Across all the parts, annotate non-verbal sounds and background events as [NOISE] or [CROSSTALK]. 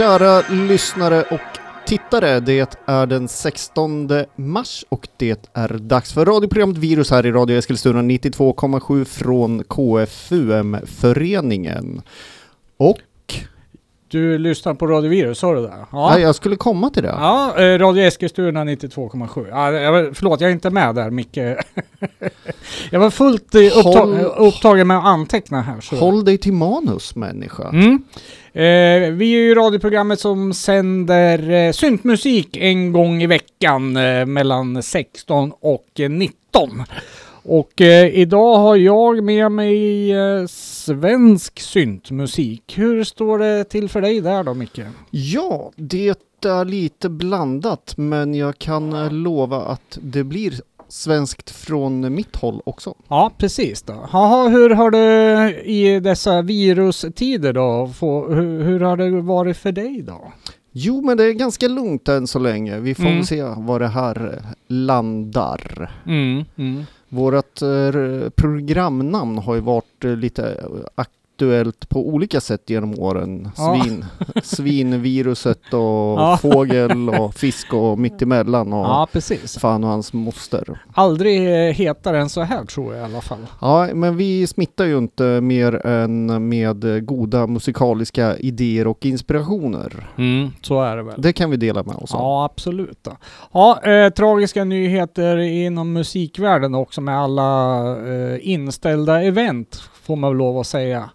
Kära lyssnare och tittare. Det är den 16 mars och det är dags för radioprogrammet Virus här i Radio Eskilstuna 92,7 från KFUM-föreningen. Och, du lyssnar på Radio Virus, sa du det? ja. jag skulle komma till det. Ja, eh, Radio Eskilstuna 92,7. Ja, jag förlåt, jag är inte med där Micke. [LAUGHS] jag var fullt eh, uppta Håll- upptagen med att anteckna här. Så. Håll dig till manus människa. Mm. Eh, vi är ju radioprogrammet som sänder eh, syntmusik en gång i veckan eh, mellan 16 och eh, 19. Och eh, idag har jag med mig eh, svensk syntmusik. Hur står det till för dig där då Micke? Ja, det är lite blandat men jag kan eh, lova att det blir svenskt från mitt håll också. Ja, precis då. Haha, hur har det i dessa virustider då? Få, hur, hur har det varit för dig då? Jo, men det är ganska lugnt än så länge. Vi får Mm. se var det här eh, landar. Mm, mm. Vårat eh, programnamn har ju varit eh, lite eh, aktuellt på olika sätt genom åren. Ja. Svin, [LAUGHS] svinviruset och Ja. fågel och [LAUGHS] fisk och mittemellan och Ja, precis. fan och hans moster. Aldrig hetare än så här tror jag i alla fall. Ja, men vi smittar ju inte mer än med goda musikaliska idéer och inspirationer. Mm, så är det väl. Det kan vi dela med oss av. Ja, absolut. Ja, eh, tragiska nyheter inom musikvärlden också med alla eh, inställda event, får man väl lov att säga.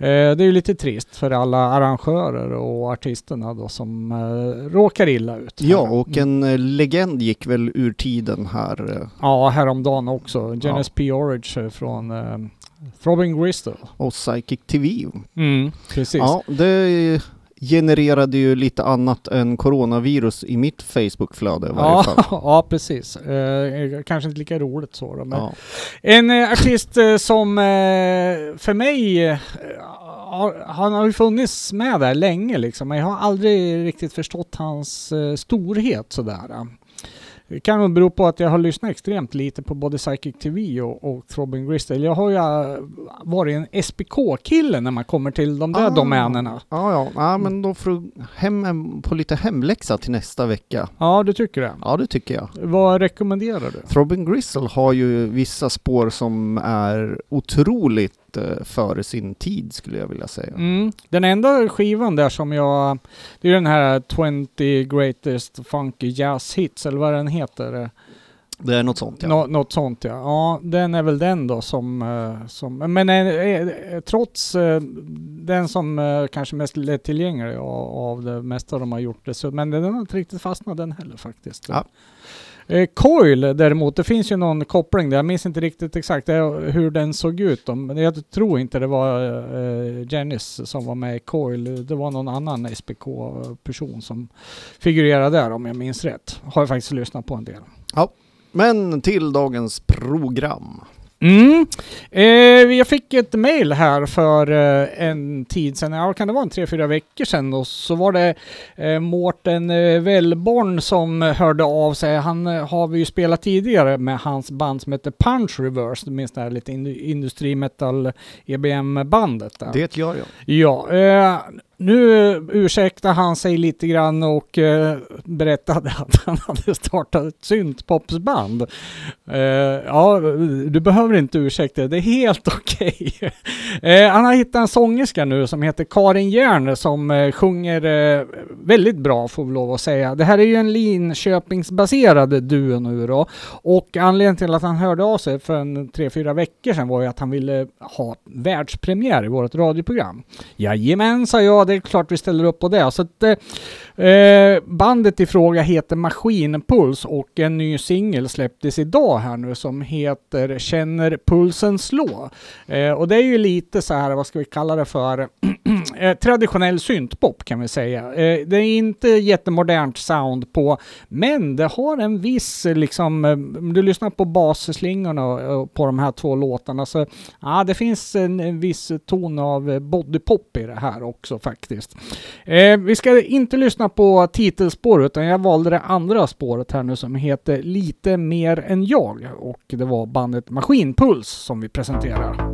Eh, det är ju lite trist för alla arrangörer och artisterna då som eh, råkar illa ut. här. Ja, och en eh, legend gick väl ur tiden här. Ja, häromdagen också. Genes P. Orridge från Robin Bristol. Och Psychic TV. Mm, precis. Ja, det genererade ju lite annat än coronavirus i mitt Facebookflöde i varje Ja, fall. [LAUGHS] ja, precis. Eh, kanske inte lika roligt så då, men Ja. En eh, artist eh, som eh, för mig, eh, har, han har ju funnits med där länge liksom, men jag har aldrig riktigt förstått hans eh, storhet sådär. Det kan nog bero på att jag har lyssnat extremt lite på både Psychic TV och, och Throbbing Gristle. Jag har ju eh, varit en SPK-kille när man kommer till de där Ah. domänerna. Ja, ja, ja, men då får du hem på lite hemläxa till nästa vecka. Ja, du tycker det? Ja, det tycker jag. Vad rekommenderar du? Throbbing Gristle har ju vissa spår som är otroligt eh, före sin tid skulle jag vilja säga. Mm. Den enda skivan där som jag... Det är den här 20 Greatest Funky Jazz Hits, eller vad den heter. Det är något sånt ja. Nå, något sånt ja. Ja, den är väl den då som... eh, som men eh, eh, trots eh, den som eh, kanske mest lättillgänglig av, av det mesta de har gjort det, så, men den har inte riktigt fastnat den heller faktiskt. Ja. Eh, Coil däremot, det finns ju någon koppling där. Jag minns inte riktigt exakt hur den såg ut. då, Men jag tror inte det var eh, Janice som var med i Coil. Det var någon annan SPK-person som figurerade där om jag minns rätt. Har jag faktiskt lyssnat på en del. Men till dagens program. Mm. Eh, jag fick ett mail här för eh, en tid sedan, ja kan det vara en tre, fyra veckor sedan och så var det eh, Mårten eh, Wellborn som hörde av sig. Han eh, har vi ju spelat tidigare med hans band som heter Punch Reverse, du minns det här lite in- industrimetal EBM-bandet. Det gör jag. Ja, eh, nu ursäktade han sig lite grann och eh, berättade [LAUGHS] att han hade startat ett syntpopsband. Eh, ja, du behöver inte ursäkta dig, det är helt [LAUGHS] okej. eh, han har hittat en sångerska nu som heter Karin Järn som eh, sjunger eh, väldigt bra får vi lov att säga. Det här är ju en Linköpingsbaserad duo nu då. Och anledningen till att han hörde av sig för en tre, fyra veckor sedan var ju att han ville ha världspremiär i vårt radioprogram. Jajamän, sa jag, det är klart vi ställer upp på det. Så att, eh, eh, bandet i fråga heter Maskinpuls och en ny singel släpptes idag här nu som heter Känner pulsen slå. Eh, och det är ju lite så här, vad ska vi kalla det för, [CLEARS THROAT] eh, traditionell syntpop kan vi säga. Eh, det är inte jättemodernt sound på, men det har en viss liksom, om du lyssnar på basslingorna och- och på de här två låtarna så ja, det finns en, en viss ton av eh, bodypop i det här också faktiskt. Eh, vi ska inte lyssna på titelspår utan jag valde det andra spåret här nu som heter Lite mer än jag och det var bandet Maskinpuls som vi presenterar.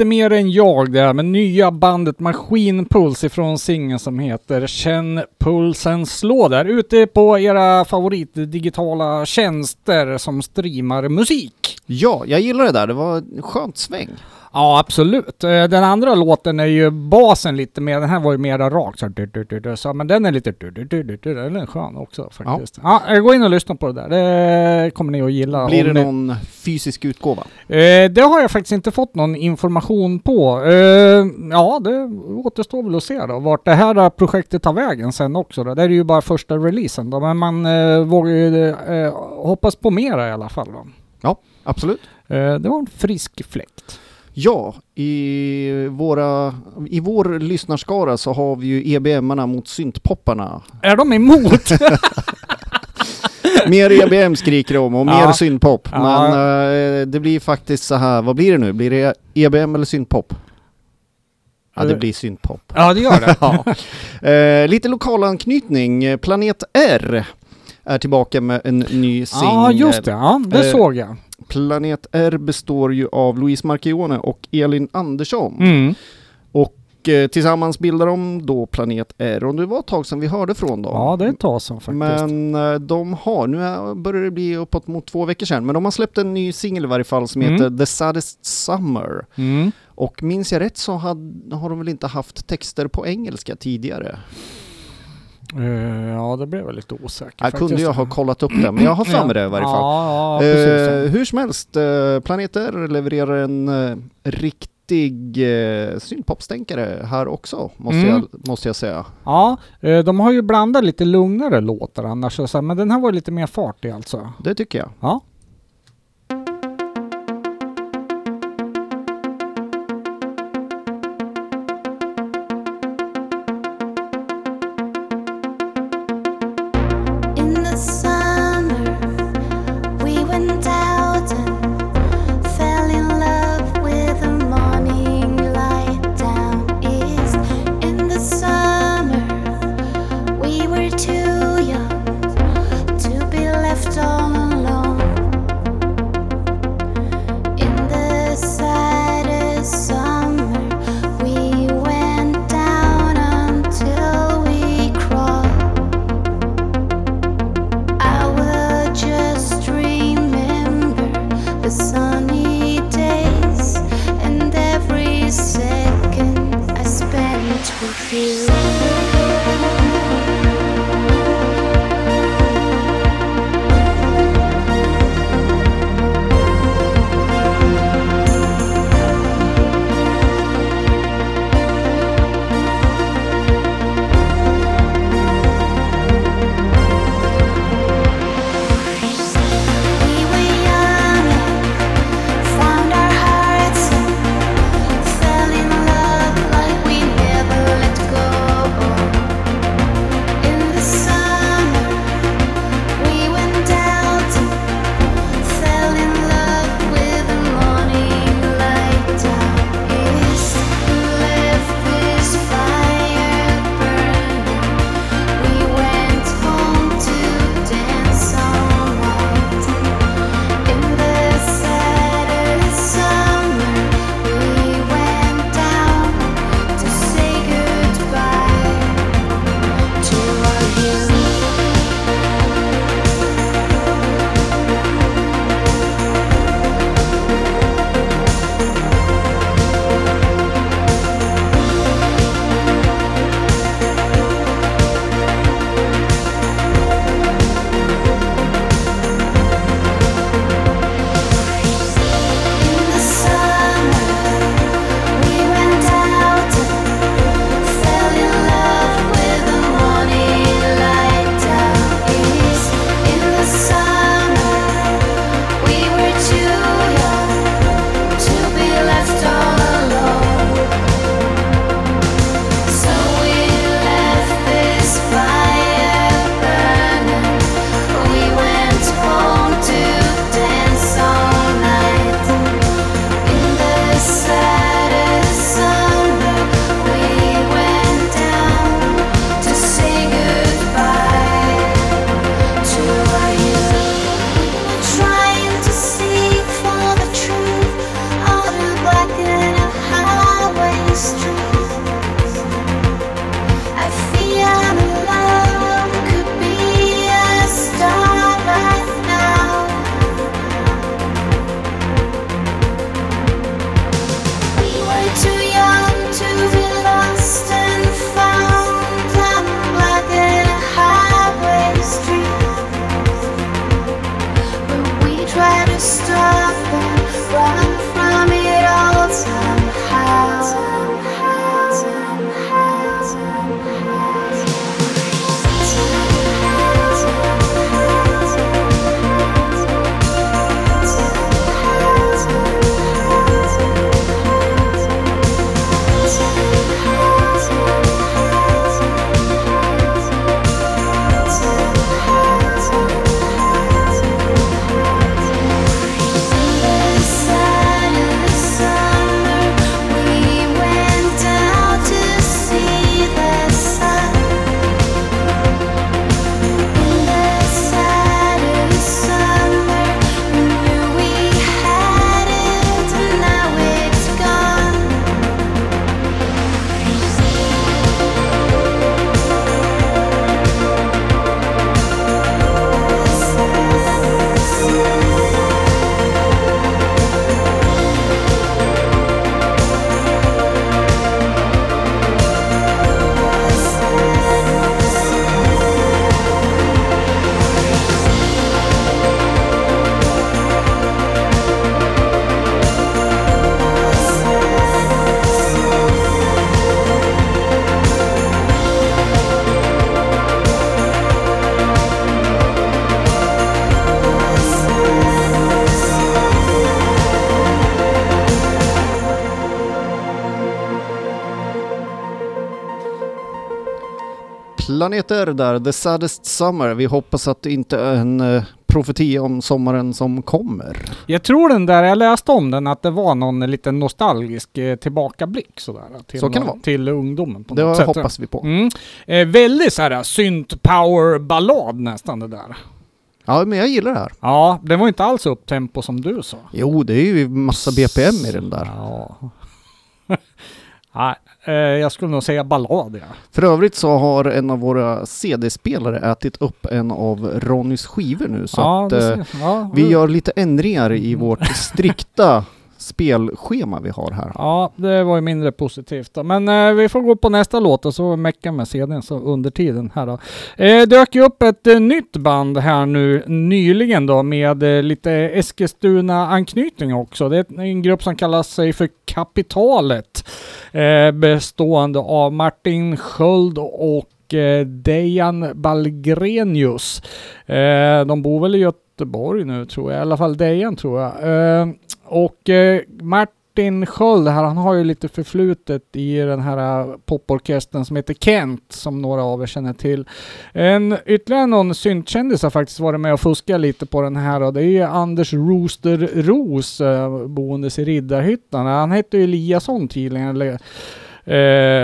Lite mer än jag det här med nya bandet Maskinpuls ifrån singeln som heter Känn pulsen slå där ute på era favoritdigitala tjänster som streamar musik. Ja, jag gillar det där. Det var en skönt sväng. Ja, absolut. Eh, Den andra låten är ju basen lite mer, den här var ju mera rakt så, du, du, du, så men den är lite du, du, du, du, du, den är skön också faktiskt. Ja. eh, gå in och lyssna på det där, det kommer ni att gilla. Blir det ni- någon fysisk utgåva? Eh, det har jag faktiskt inte fått någon information på. Eh, ja, det återstår väl att se då vart det här projektet tar vägen sen också. Då. Det är ju bara första releasen då, men man eh, vågar ju eh, hoppas på mera i alla fall. Då. Absolut. Eh, det var en frisk fläkt. Ja, i, våra, i vår lyssnarskara så har vi ju EBM-arna mot syntpopparna. Är de emot? [LAUGHS] Mer EBM skriker de och mer Ja. syntpop. Ja. Men eh, det blir faktiskt så här, vad blir det nu? Blir det EBM eller syntpop? Ja, det Eh. blir syntpop. ja, det gör det. [LAUGHS] ja. eh, lite lokal anknytning. Planet R är tillbaka med en ny singel. Ja, just det. Ja, det Eh, såg jag. Planet R består ju av Louise Marchione och Elin Andersson. Mm. Och eh, tillsammans bildar de då Planet R. Och det var ett tag sedan vi hörde från dem. Ja, det är ett tag sedan faktiskt. Men eh, de har, nu börjar det bli uppåt mot två veckor sedan, men de har släppt en ny singel i varje fall som Mm. heter The Saddest Summer. Mm. Och minns jag rätt så had, har de väl inte haft texter på engelska tidigare? Eh, ja, det blev jag lite osäker Jag kunde jag ha kollat upp det, men jag har för mig det i varje fall. Ja, ja. Eh, hur som helst, eh, Planeter levererar en riktig eh, synpopstänkare här också, måste, Mm. jag, måste jag säga. Ja, de har ju blandat lite lugnare låtar annars, men den här var lite mer fart i alltså. Det tycker jag. Ja. Planeter där, The Saddest Summer. Vi hoppas att det inte är en eh, profetia om sommaren som kommer. Jag tror den där, jag läste om den, att det var någon liten nostalgisk eh, tillbakablick sådär. Till, Så kan det vara. Till ungdomen på Det något sätt. hoppas vi på. Mm. Eh, väldigt såhär synt power ballad nästan det där. Ja, men jag gillar det här. Ja, det var inte alls upptempo som du sa. Jo, det är ju massa BPM i den där. Ja. [LAUGHS] Nej, eh, jag skulle nog säga ballad ja. För övrigt så har en av våra CD-spelare ätit upp en av Ronnys skivor nu så ja, att eh, ja, vi gör lite ändringar i vårt [LAUGHS] strikta spelschema vi har här. Ja, det var ju mindre positivt då. Men eh, vi får gå på nästa låt och så mecka med CDn så under tiden här då. Eh, dök ju upp ett eh, nytt band här nu nyligen då med eh, lite Eskilstuna-anknytning också. Det är en grupp som kallar sig för Kapitalet. Eh, bestående av Martin Sköld och eh, Dejan Balgrenius. Eh, de bor väl i Göteborg Göteborg nu tror jag, i alla fall Dejan tror jag. Eh, och eh, Martin Sköld här, han har ju lite förflutet i den här eh, poporkestern som heter Kent, som några av er känner till. En, ytterligare någon syntkändis har faktiskt varit med och fuskat lite på den här och det är Anders Rooster Ros, boendes i Riddarhyttan. Han hette ju Eliasson tydligen, eller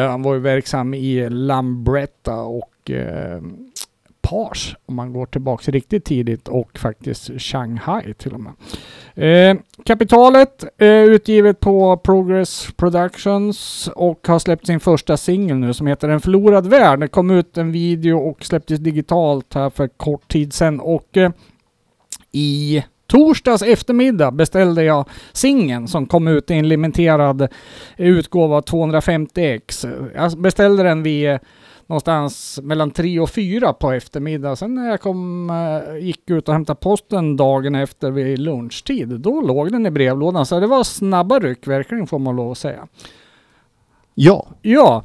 han var ju verksam i Lambretta och Pars om man går tillbaks riktigt tidigt och faktiskt Shanghai till och med. Eh, kapitalet eh, utgivet på Progress Productions och har släppt sin första singel nu som heter En förlorad värld. Det kom ut en video och släpptes digitalt här för kort tid sedan och eh, i torsdags eftermiddag beställde jag singeln som kom ut i en limiterad utgåva 250x. Jag alltså beställde den vid någonstans mellan 3 och 4 på eftermiddag. Sen när jag kom, eh, gick ut och hämtade posten dagen efter vid lunchtid, då låg den i brevlådan. Så det var snabba ryck verkligen får man lov att säga. Ja, Ja,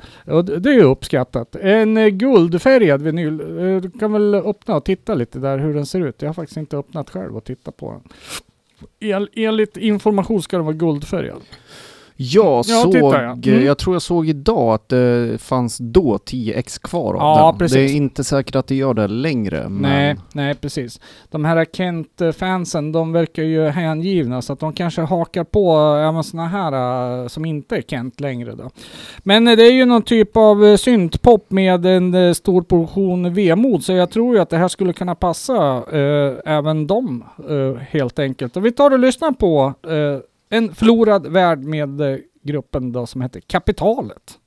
det är uppskattat. En eh, guldfärgad vinyl. Eh, Du kan väl öppna och titta lite där hur den ser ut. Jag har faktiskt inte öppnat själv och tittat på den. En, enligt information ska den vara guldfärgad. Jag Ja, såg, titta, ja. Mm. jag tror jag såg idag att det fanns då 10x kvar av Ja, den. precis. Det är inte säkert att det gör det längre. Men Nej, nej precis. De här Kent-fansen, de verkar ju hängivna så att de kanske hakar på även såna här eh, som inte är Kent längre då. Men eh, det är ju någon typ av eh, syntpop med en eh, stor portion vemod så jag tror ju att det här skulle kunna passa eh, även dem eh, helt enkelt. Och vi tar och lyssnar på eh, en förlorad värld med eh, gruppen då som heter Kapitalet.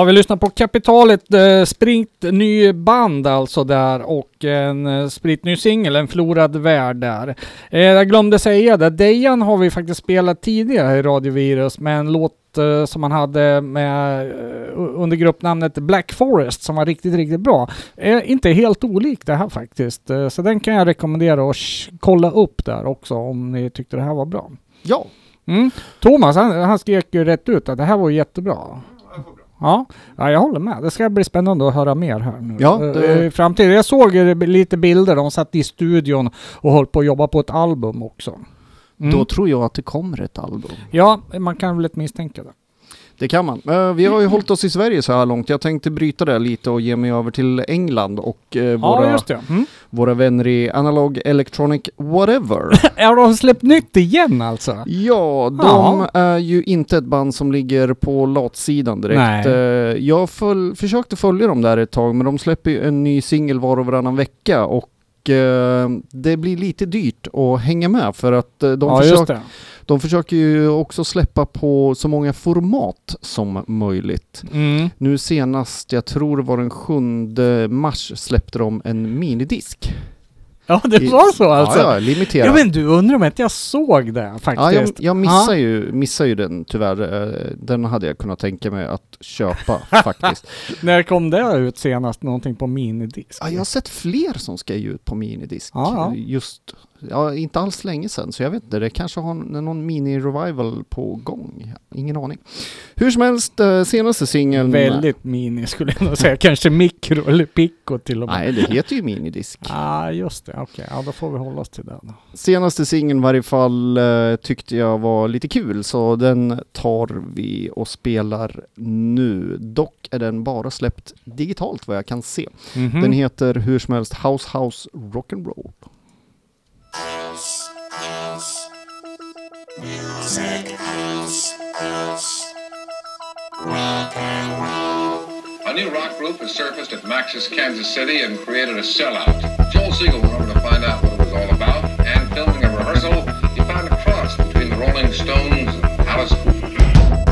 Ja, vi lyssnar på Kapitalet, eh, sprint ny band alltså där och en eh, sprit ny singel, En förlorad värld där. Eh, jag glömde säga det, Dejan har vi faktiskt spelat tidigare i Radio Virus med en låt eh, som han hade med, eh, under gruppnamnet Black Forest som var riktigt, riktigt bra. Eh, inte helt olik det här faktiskt, eh, så den kan jag rekommendera sh- kolla upp där också om ni tyckte det här var bra. Ja, Mm. Thomas, han, han skrek ju rätt ut att det här var jättebra. Ja, ja, jag håller med. Det ska bli spännande att höra mer här nu. Ja, Eh, det- I framtiden. Jag såg eh, lite bilder, de satt i studion och höll på att jobba på ett album också. Mm. då tror jag att det kommer ett album. Ja, man kan väl misstänka det. Det kan man. Eh, vi har ju [CLEARS THROAT] hållit oss i Sverige så här långt. Jag tänkte bryta det lite och ge mig över till England och eh, Ja, våra, det. Mm. våra vänner i Analog Electronic Whatever. [LAUGHS] Har de släppt nytt igen alltså? Ja, de Ja. är ju inte ett band som ligger på latsidan direkt. Nej. Eh, Jag föl- försökte följa dem där ett tag, men de släpper ju en ny singel var och varannan vecka och det blir lite dyrt att hänga med för att eh, de, ja, försöker, de försöker ju också släppa på så många format som möjligt. Mm. Nu senast, jag tror det var den 7 mars, släppte de en minidisk. Ja, det I- var så alltså? Ja, ja, limiterad. Ja, men du undrar om inte jag såg det faktiskt? Ja, jag, jag missar, ju, missar ju den tyvärr. Eh, Den hade jag kunnat tänka mig att köpa [LAUGHS] faktiskt. När kom det ut senast? Någonting på minidisk? Ja, jag har sett fler som ska ge ut på minidisk. Just, ja, inte alls länge sedan, så jag vet inte. Det kanske har någon mini-revival på gång. Ingen aning. Hur som helst, eh, senaste singeln... Väldigt mini skulle jag nog säga. Kanske mikro eller pico till och med. Nej, det heter ju minidisk. [LAUGHS] ah, just det. Okej, ja då får vi hålla oss till den. Senaste singeln i varje fall eh, tyckte jag var lite kul, så den tar vi och spelar nu. Dock är den bara släppt digitalt vad jag kan se. Mhm. Den heter hur som helst House House Rock'n'Roll. A new rock group has surfaced at Max's Kansas City and created a sellout. Joel Siegel went over to find out what it was all about, and filming a rehearsal, he found a cross between the Rolling Stones and Alice Cooper.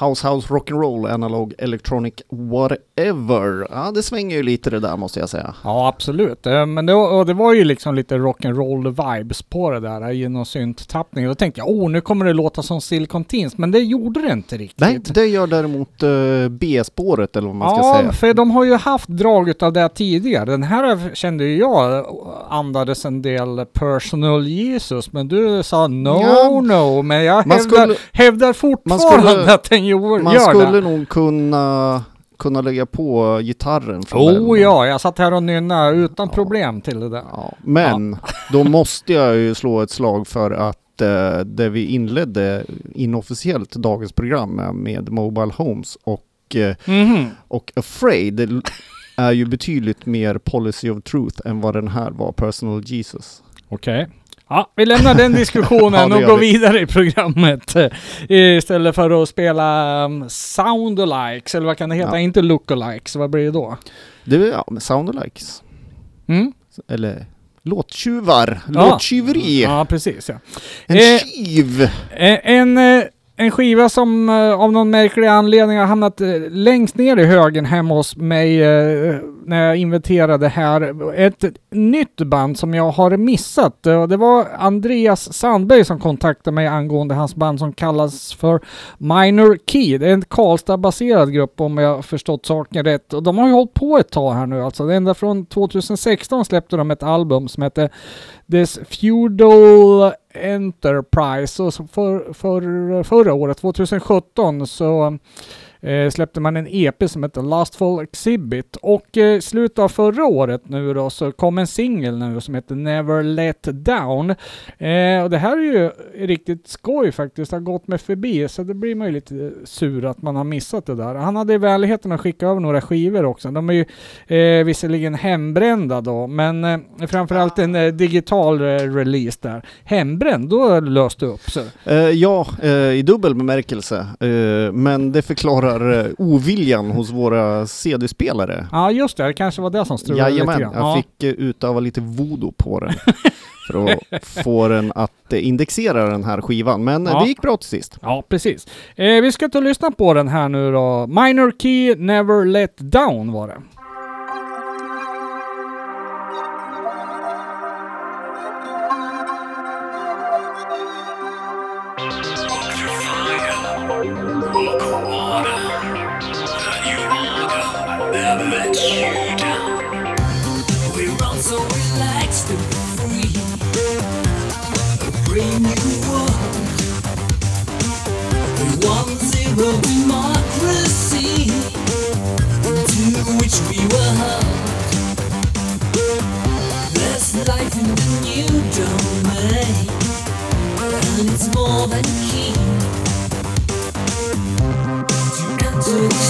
Ja, House House Rock'n'Roll, Analog Electronic Whatever. Ja, det svänger ju lite det där måste jag säga. Ja, absolut. Eh, Men det, och det var ju liksom lite rock'n'roll vibes på det där genom synttappning. Då tänkte jag, oh, nu kommer det låta som Silicon Teens, men det gjorde det inte riktigt. Nej, det gör däremot uh, B-spåret eller vad man ska ja, säga. för de har ju haft drag utav det tidigare. Den här kände ju jag andades en del personal Jesus, men du sa no, Ja. no. Men jag Man hävdar, skulle- hävdar fortfarande skulle- att den gör, Man gör skulle det. nog kunna, kunna lägga på gitarren från Oh början. ja, jag satt här och nynnade utan problem till det där. Ja, men [LAUGHS] då måste jag ju slå ett slag för att eh, det vi inledde inofficiellt dagens program med, med Mobile Homes och, eh, Mhm. och Afraid är ju betydligt mer Policy of Truth än vad den här var, Personal Jesus. Okej. Ja, vi lämnar den [LAUGHS] diskussionen Ja, och går vi. vidare i programmet. eh, Istället för att spela um, soundalikes, eller vad kan det heta? Ja. Inte lookalikes, vad blir det då? Det är ja, soundalikes. Mm? Eller låttjuvar, Ja. låttjuveri. Ja, precis ja. En Eh, tjuv! Eh, En, eh, en skiva som eh, av någon märklig anledning har hamnat eh, längst ner i högen hemma hos mig eh, när jag inventerade här. Ett nytt band som jag har missat. Eh, Det var Andreas Sandberg som kontaktade mig angående hans band som kallas för Minor Key. Det är en Karlstad-baserad grupp om jag har förstått saken rätt. Och de har ju hållit på ett tag här nu alltså. Ända från 2016 släppte de ett album som heter This Feudal Enterprise. Och så för, för, förra året, 2017, så eh, släppte man en EP som heter Lastful Exhibit. Och eh, slutet av förra året nu då så kom en singel nu som heter Never Let Down. Eh, och det här är ju riktigt skoj faktiskt. Det har gått mig förbi så det blir man ju lite sur att man har missat det där. Han hade vänligheten att skicka över några skivor också. De är ju eh, visserligen hembrända då, men eh, framförallt en eh, digital eh, release där. Hembränd, då löste det upp sig. Eh, ja, eh, i dubbel bemärkelse. Eh, men det förklarar eh, oviljan hos våra CD-spelare. Ja, just det. Det kanske var det som strulade lite grann. jag Ja. fick eh, utöva lite voodoo på den. [LAUGHS] för att få den att eh, indexera den här skivan. Men Ja. det gick bra till sist. Ja, precis. Eh, vi ska ta och lyssna på den här nu då. Minor Key Never Let Down var det. for the key. To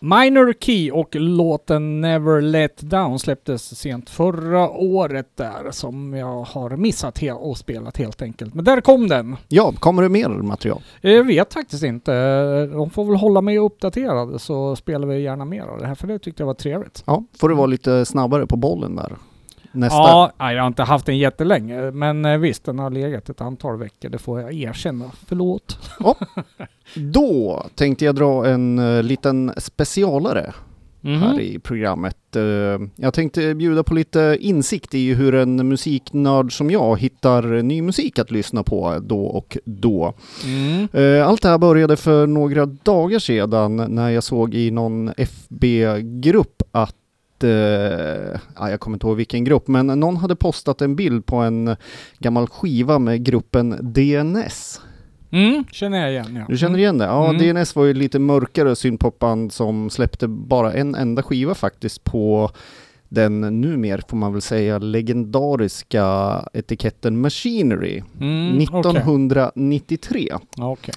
Minor Key och låten Never Let Down släpptes sent förra året där som jag har missat he- och spelat helt enkelt. Men där kom den. Ja, kommer det mer material? Eh, Jag vet faktiskt inte. De får väl hålla mig uppdaterad så spelar vi gärna mer av det här för det tyckte jag var trevligt. Ja, får du vara lite snabbare på bollen där. Nästa. Ja, nej, jag har inte haft den jättelänge men eh, visst den har legat ett antal veckor. Det får jag erkänna. Förlåt. [LAUGHS] Då tänkte jag dra en eh, liten specialare Mhm. här i programmet. Eh, jag tänkte bjuda på lite insikt i hur en musiknörd som jag hittar ny musik att lyssna på då och då. Mm. Allt det här började för några dagar sedan när jag såg i någon FB-grupp att ja, jag kommer inte ihåg vilken grupp, men någon hade postat en bild på en gammal skiva med gruppen DNS. Mm, känner jag igen ja. Du känner igen det? Ja, Mm. DNS var ju lite mörkare syntpopband som släppte bara en enda skiva faktiskt på den numer får man väl säga legendariska etiketten Machinery Mm, okej. 1993. Okej.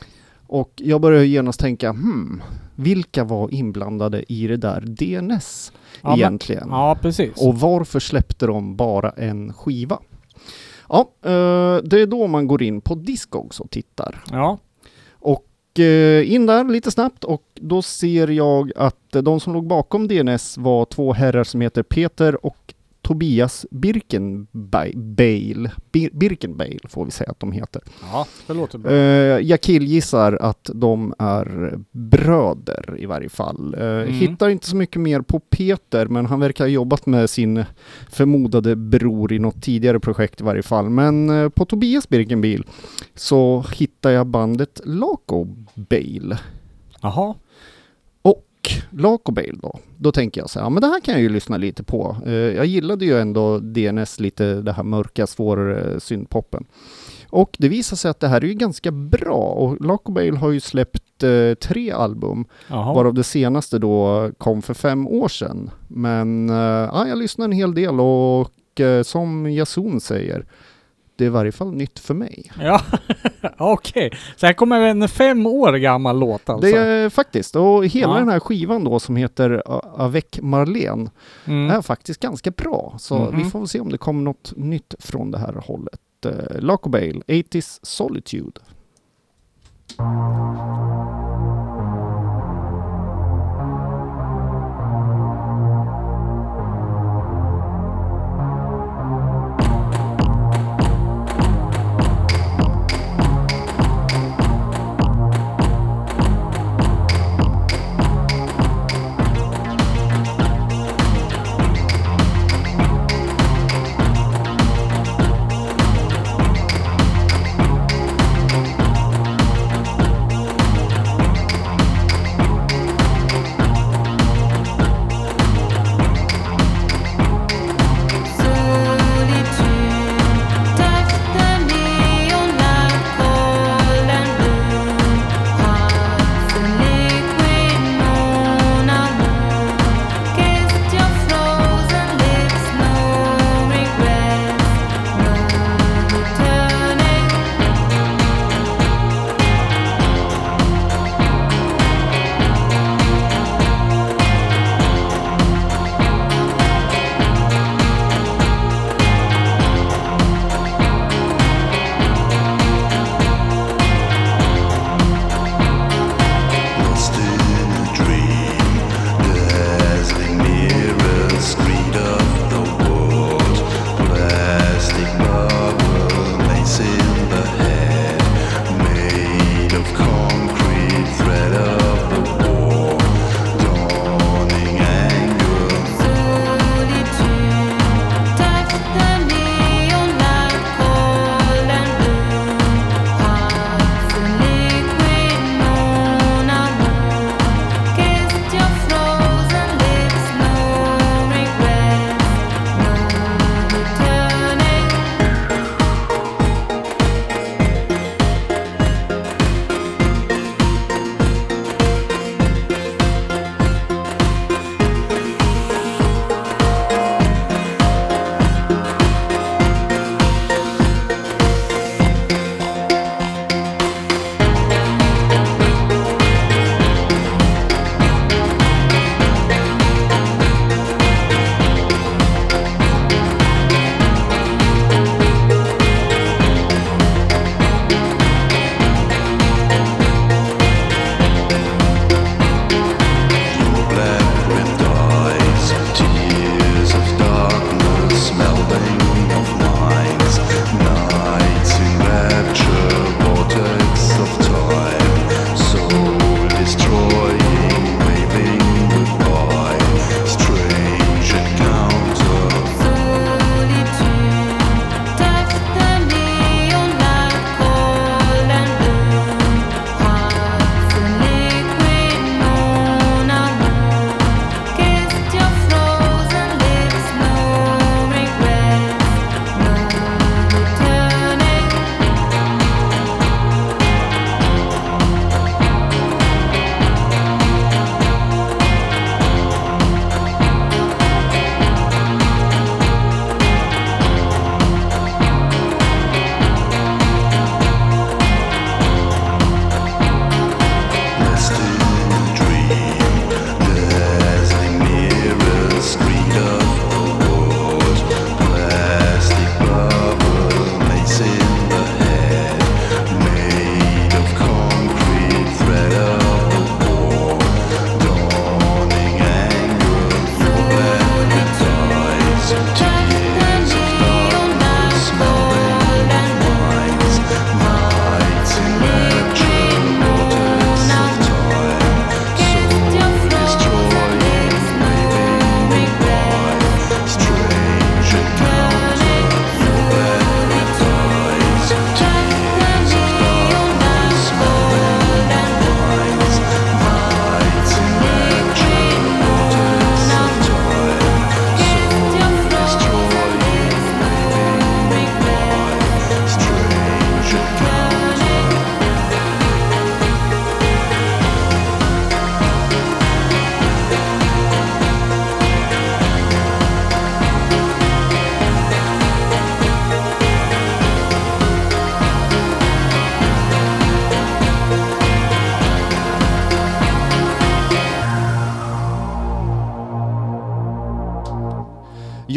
Och jag började genast tänka, hmm, vilka var inblandade i det där DNS Ja, men- egentligen? Ja, precis. Och varför släppte de bara en skiva? Ja, eh, det är då man går in på Discogs och tittar. Ja. Och eh, in där lite snabbt och då ser jag att de som låg bakom DNS var två herrar som heter Peter och Tobias Birkenbeil. Bir får vi säga att de heter. ja, det låter bra. Eh, jag killgissar att de är bröder i varje fall. Eh, Mm. Hittar inte så mycket mer på Peter, men han verkar ha jobbat med sin förmodade bror i något tidigare projekt i varje fall. Men eh, på Tobias Birkenbil så hittar jag bandet Laco Bale. Jaha. Och Laco då, då tänker jag så här, ja men det här kan jag ju lyssna lite på. Jag gillade ju ändå DNS lite, det här mörka, svår syntpoppen. Och det visar sig att det här är ju ganska bra och Lakobail har ju släppt eh, tre album, Aha. varav det senaste då kom för fem år sedan. Men eh, ja, jag lyssnar en hel del och eh, som Jason säger, det är i varje fall nytt för mig. Ja, [LAUGHS] okej. Så här kommer en fem år gammal låt alltså? Det är faktiskt, och hela Ja. den här skivan då som heter Avec Marlene mm. är faktiskt ganska bra. Så Mhm. vi får väl se om det kommer något nytt från det här hållet. Uh, Laco Bale, 80s Solitude.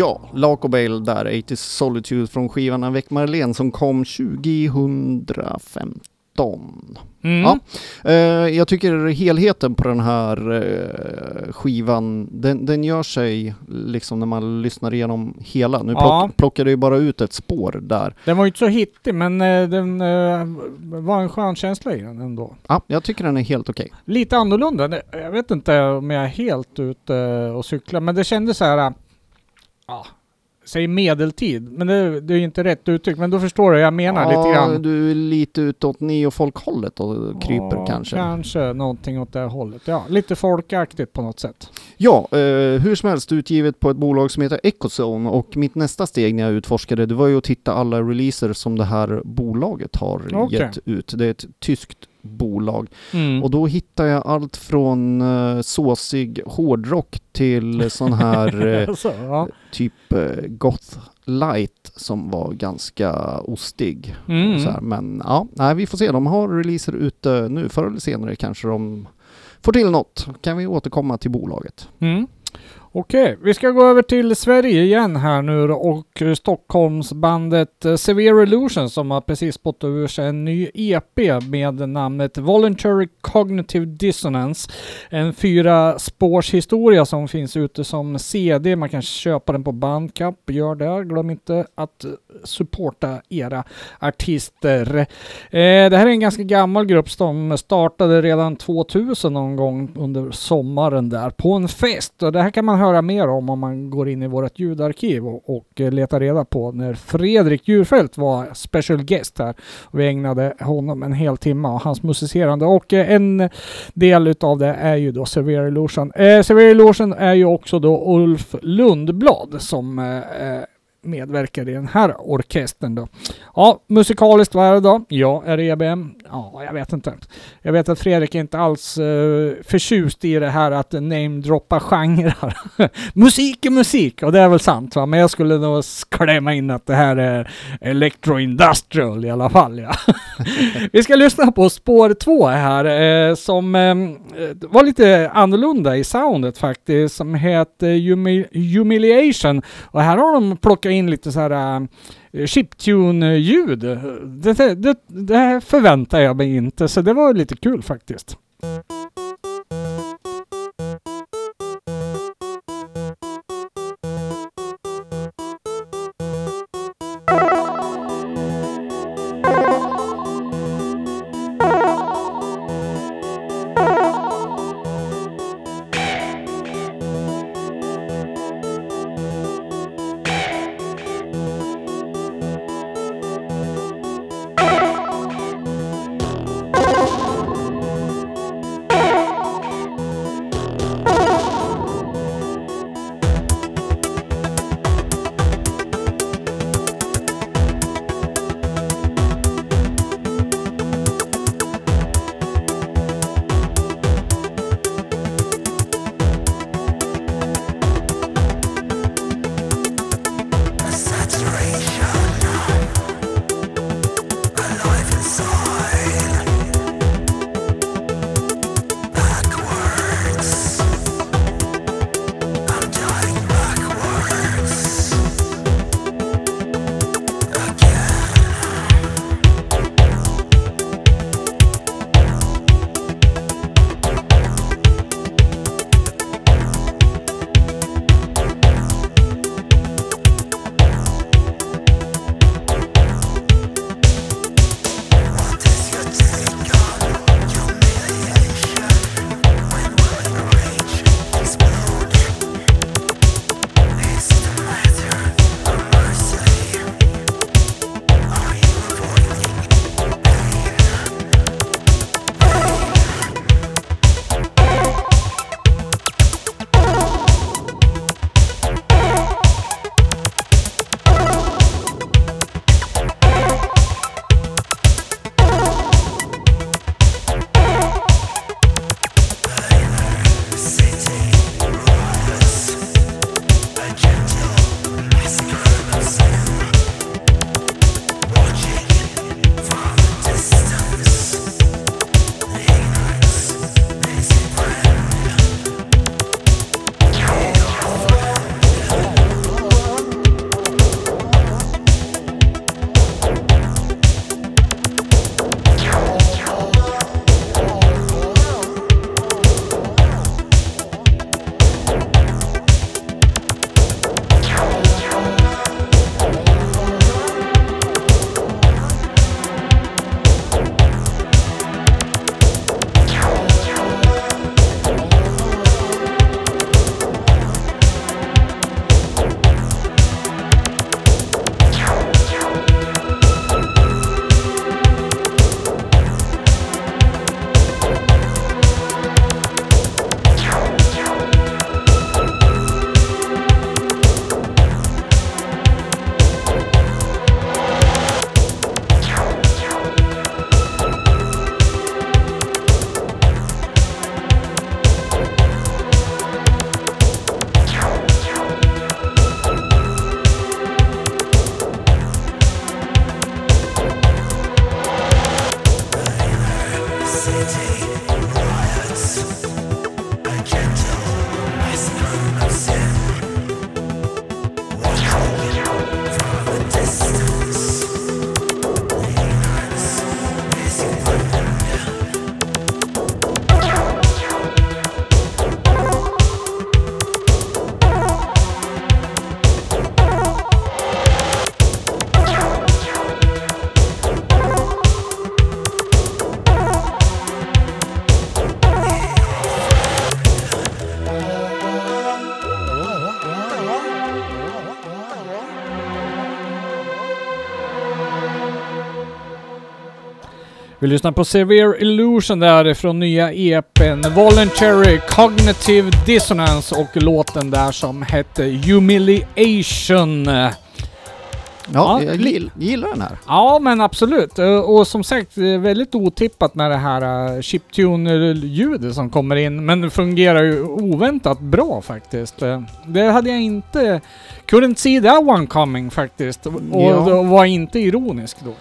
Ja, Laco där, 80 Solitude från skivan Avec Marlene som kom 2015. Mm. Ja. Eh, jag tycker helheten på den här eh, skivan, den, den gör sig liksom när man lyssnar igenom hela. Nu plock, Ja. plockade ju bara ut ett spår där. Den var ju inte så hittig men eh, den var en skön känsla i den ändå. Ja, jag tycker den är helt okej. Lite annorlunda. Jag vet inte om jag är helt ute och cyklar men det kändes så här. Ja, säg medeltid. Men det, det är ju inte rätt uttryck. Men då förstår du vad jag menar ja, lite grann. du är lite utåt neofolkhållet och kryper Ja, kanske. Kanske någonting åt det hållet. Ja, lite folkaktigt på något sätt. Ja, eh, hur som helst utgivet på ett bolag som heter Ecozone och mitt nästa steg när jag utforskade det var ju att titta alla releaser som det här bolaget har Okej. gett ut. Det är ett tyskt bolag Mm. och då hittar jag allt från uh, såsig hårdrock till sån här [LAUGHS] eh, så, ja. typ eh, goth light som var ganska ostig. Mm. Så här. Men ja, nej, vi får se. De har releaser ute nu. Förr eller senare kanske de får till något. Kan vi återkomma till bolaget. Mm. Okej, vi ska gå över till Sverige igen här nu då, och Stockholmsbandet eh, Severe Illusion som har precis spottat ur sig en ny EP med namnet Voluntary Cognitive Dissonance. En fyra spårs historia som finns ute som CD. Man kan köpa den på Bandcamp. Gör det. Glöm inte att eh, supporta era artister. Eh, det här är en ganska gammal grupp som startade redan 2000 någon gång under sommaren där på en fest. Och det här kan man höra mer om om man går in i vårt ljudarkiv och, och eh, letar reda på när Fredrik Djurfält var special guest här. Och vi ägnade honom en hel timme och hans musicerande. Och eh, en del utav det är ju då Severi Illusion. Eh, Severi Illusion är ju också då Ulf Lundblad som eh, eh medverkar i den här orkestern då. Ja, musikaliskt vad är det då? Ja, är det EBM? Ja, jag vet inte. Jag vet att Fredrik är inte alls uh, förtjust i det här att namedroppa genrer. [LAUGHS] musik är musik och det är väl sant va? Men jag skulle nog klämma in att det här är electro-industrial i alla fall ja. [LAUGHS] Vi ska lyssna på spår två här eh, som eh, var lite annorlunda i soundet faktiskt som heter Humi- Humiliation och här har de plockat in lite så här uh, chiptune-ljud. Det, det, det, det här förväntar jag mig inte så det var lite kul faktiskt. Vi lyssnar på Severe Illusion där från nya EPn Voluntary Cognitive Dissonance och låten där som hette Humiliation. Ja, Ja, jag gillar den här. Ja men absolut. Eh, Och som sagt, eh, väldigt otippat med det här eh, chiptune-ljudet som kommer in. Men det fungerar ju oväntat bra faktiskt. Det hade jag inte... Couldn't see that one coming faktiskt. Och Ja. var inte ironisk då.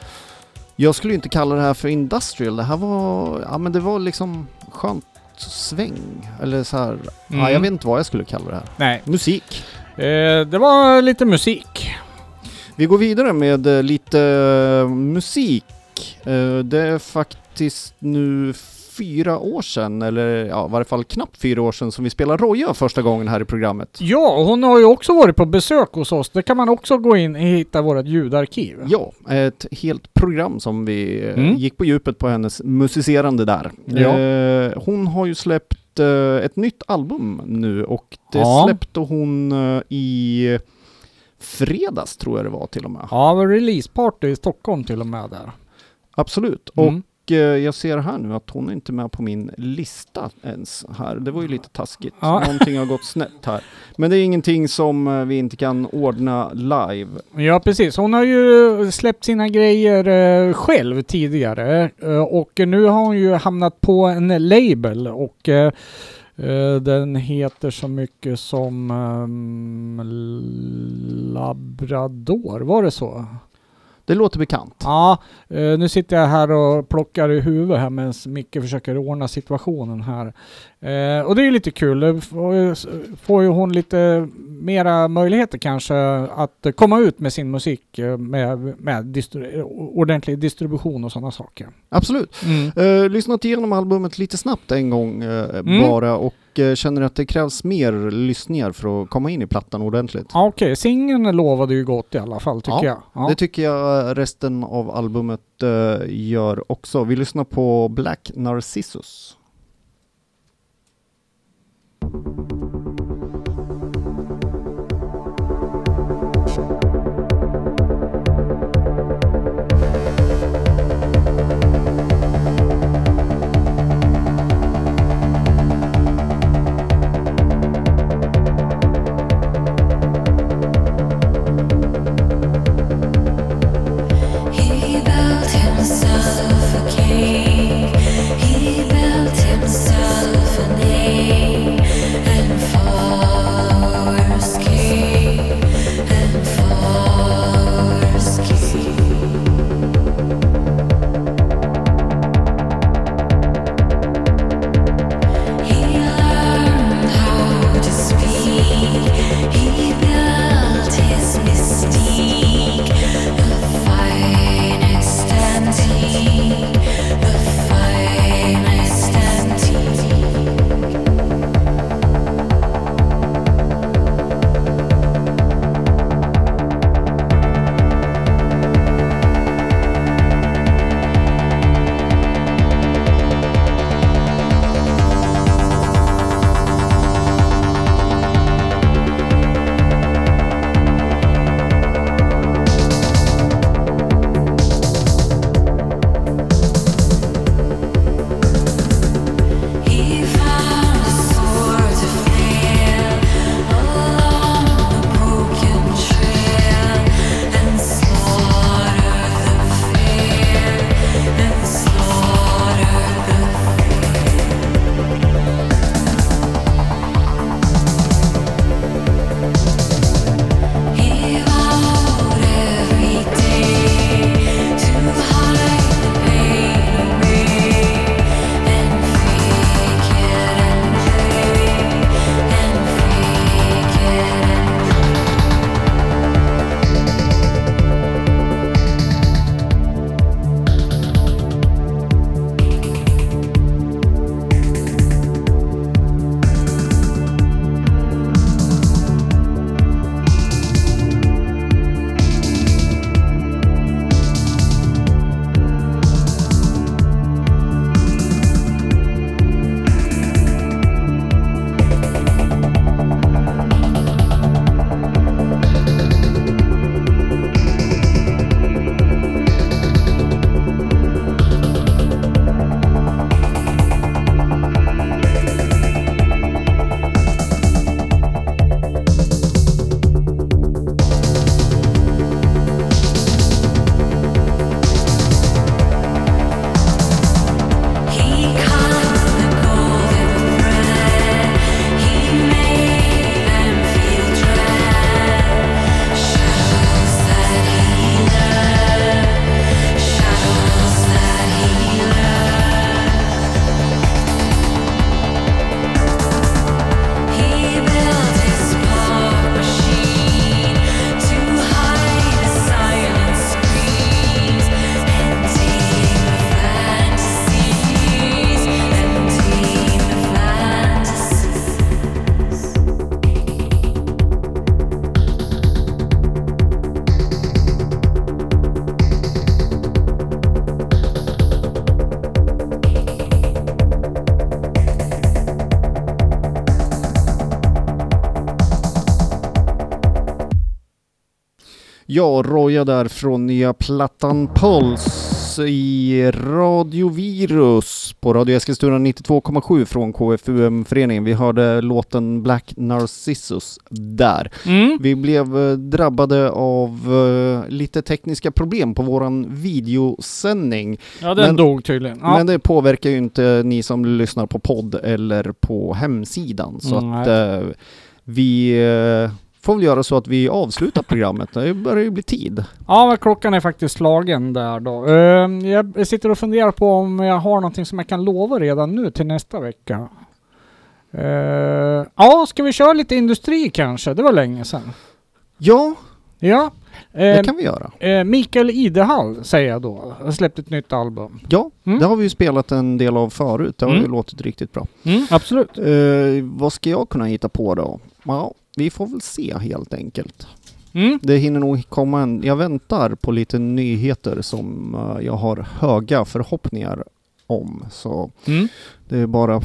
Jag skulle inte kalla det här för industrial. Det här var, ja men det var liksom skönt sväng. Eller så här, ja, Mm. jag vet inte vad jag skulle kalla det här. Nej. Musik. Eh, det var lite musik. Vi går vidare med eh, lite eh, musik. Eh, Det är faktiskt nu fyra år sedan, eller ja, i varje fall knappt fyra år sedan, som vi spelade Roja första gången här i programmet. Ja, hon har ju också varit på besök hos oss. Det kan man också gå in och hitta vårt ljudarkiv. Ja, ett helt program som vi eh, Mm. gick på djupet på hennes musicerande där. Ja. Eh, hon har ju släppt eh, ett nytt album nu och det Ja. släppte hon eh, i fredags tror jag det var till och med. Ja, releaseparty i Stockholm till och med där. Absolut. Mm. Och jag ser här nu att hon är inte med på min lista ens här. Det var ju lite taskigt. Ja. Någonting har gått snett här. Men det är ingenting som eh, vi inte kan ordna live. Ja, precis. Hon har ju släppt sina grejer eh, själv tidigare eh, och nu har hon ju hamnat på en label och eh, eh, den heter så mycket som ehm, Labrador, var det så? Det låter bekant. Ja, eh, nu sitter jag här och plockar i huvudet här medan Micke försöker ordna situationen här. Eh, och det är ju lite kul. Får ju- hon lite mera möjligheter kanske att komma ut med sin musik eh, med, med distri- ordentlig distribution och sådana saker. Absolut. Mm. Lyssnat igenom albumet lite snabbt en gång Mm. bara och eh, känner att det krävs mer lyssningar för att komma in i plattan ordentligt. Ja, Okej, singeln lovade ju gott i alla fall tycker jag. Ja. Det tycker jag resten av albumet eh, gör också. Vi lyssnar på Black Narcissus. Ja, Roja där från nya plattan Puls i Radiovirus på Radio Eskilstuna 92,7 från KFUM-föreningen. Vi hörde låten Black Narcissus där. Mm. Vi blev eh, drabbade av eh, lite tekniska problem på våran videosändning. Ja, den Men- dog tydligen. Ja. Men det påverkar ju inte ni som lyssnar på podd eller på hemsidan. Så Mm, att eh, vi eh, får väl göra så att vi avslutar programmet. Det börjar ju bli tid. Ja, men klockan är faktiskt slagen där då. Eh, jag sitter och funderar på om jag har någonting som jag kan lova redan nu till nästa vecka. Eh, ja, ska vi köra lite industri kanske? Det var länge sedan. Ja, Ja. det Eh, kan vi göra. eh, Mikael Idehall säger jag då. Har släppt ett nytt album. Ja, Mm. det har vi ju spelat en del av förut. Det har Mm. ju låtit riktigt bra. absolut. Eh, vad ska jag kunna hitta på då? Ja, vi får väl se helt enkelt. Mm. Det hinner nog komma en... Jag väntar på lite nyheter som eh, jag har höga förhoppningar om. Så Mm. det är bara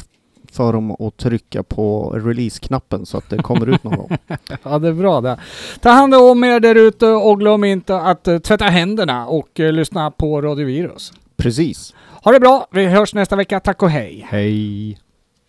för dem att trycka på release-knappen så att det kommer ut någon gång. [LAUGHS] Ja, det är bra det. Ta hand om er där ute och glöm inte att eh, tvätta händerna och eh, lyssna på Radio Virus. Precis. Ha det bra, vi hörs nästa vecka. Tack och hej! Hej!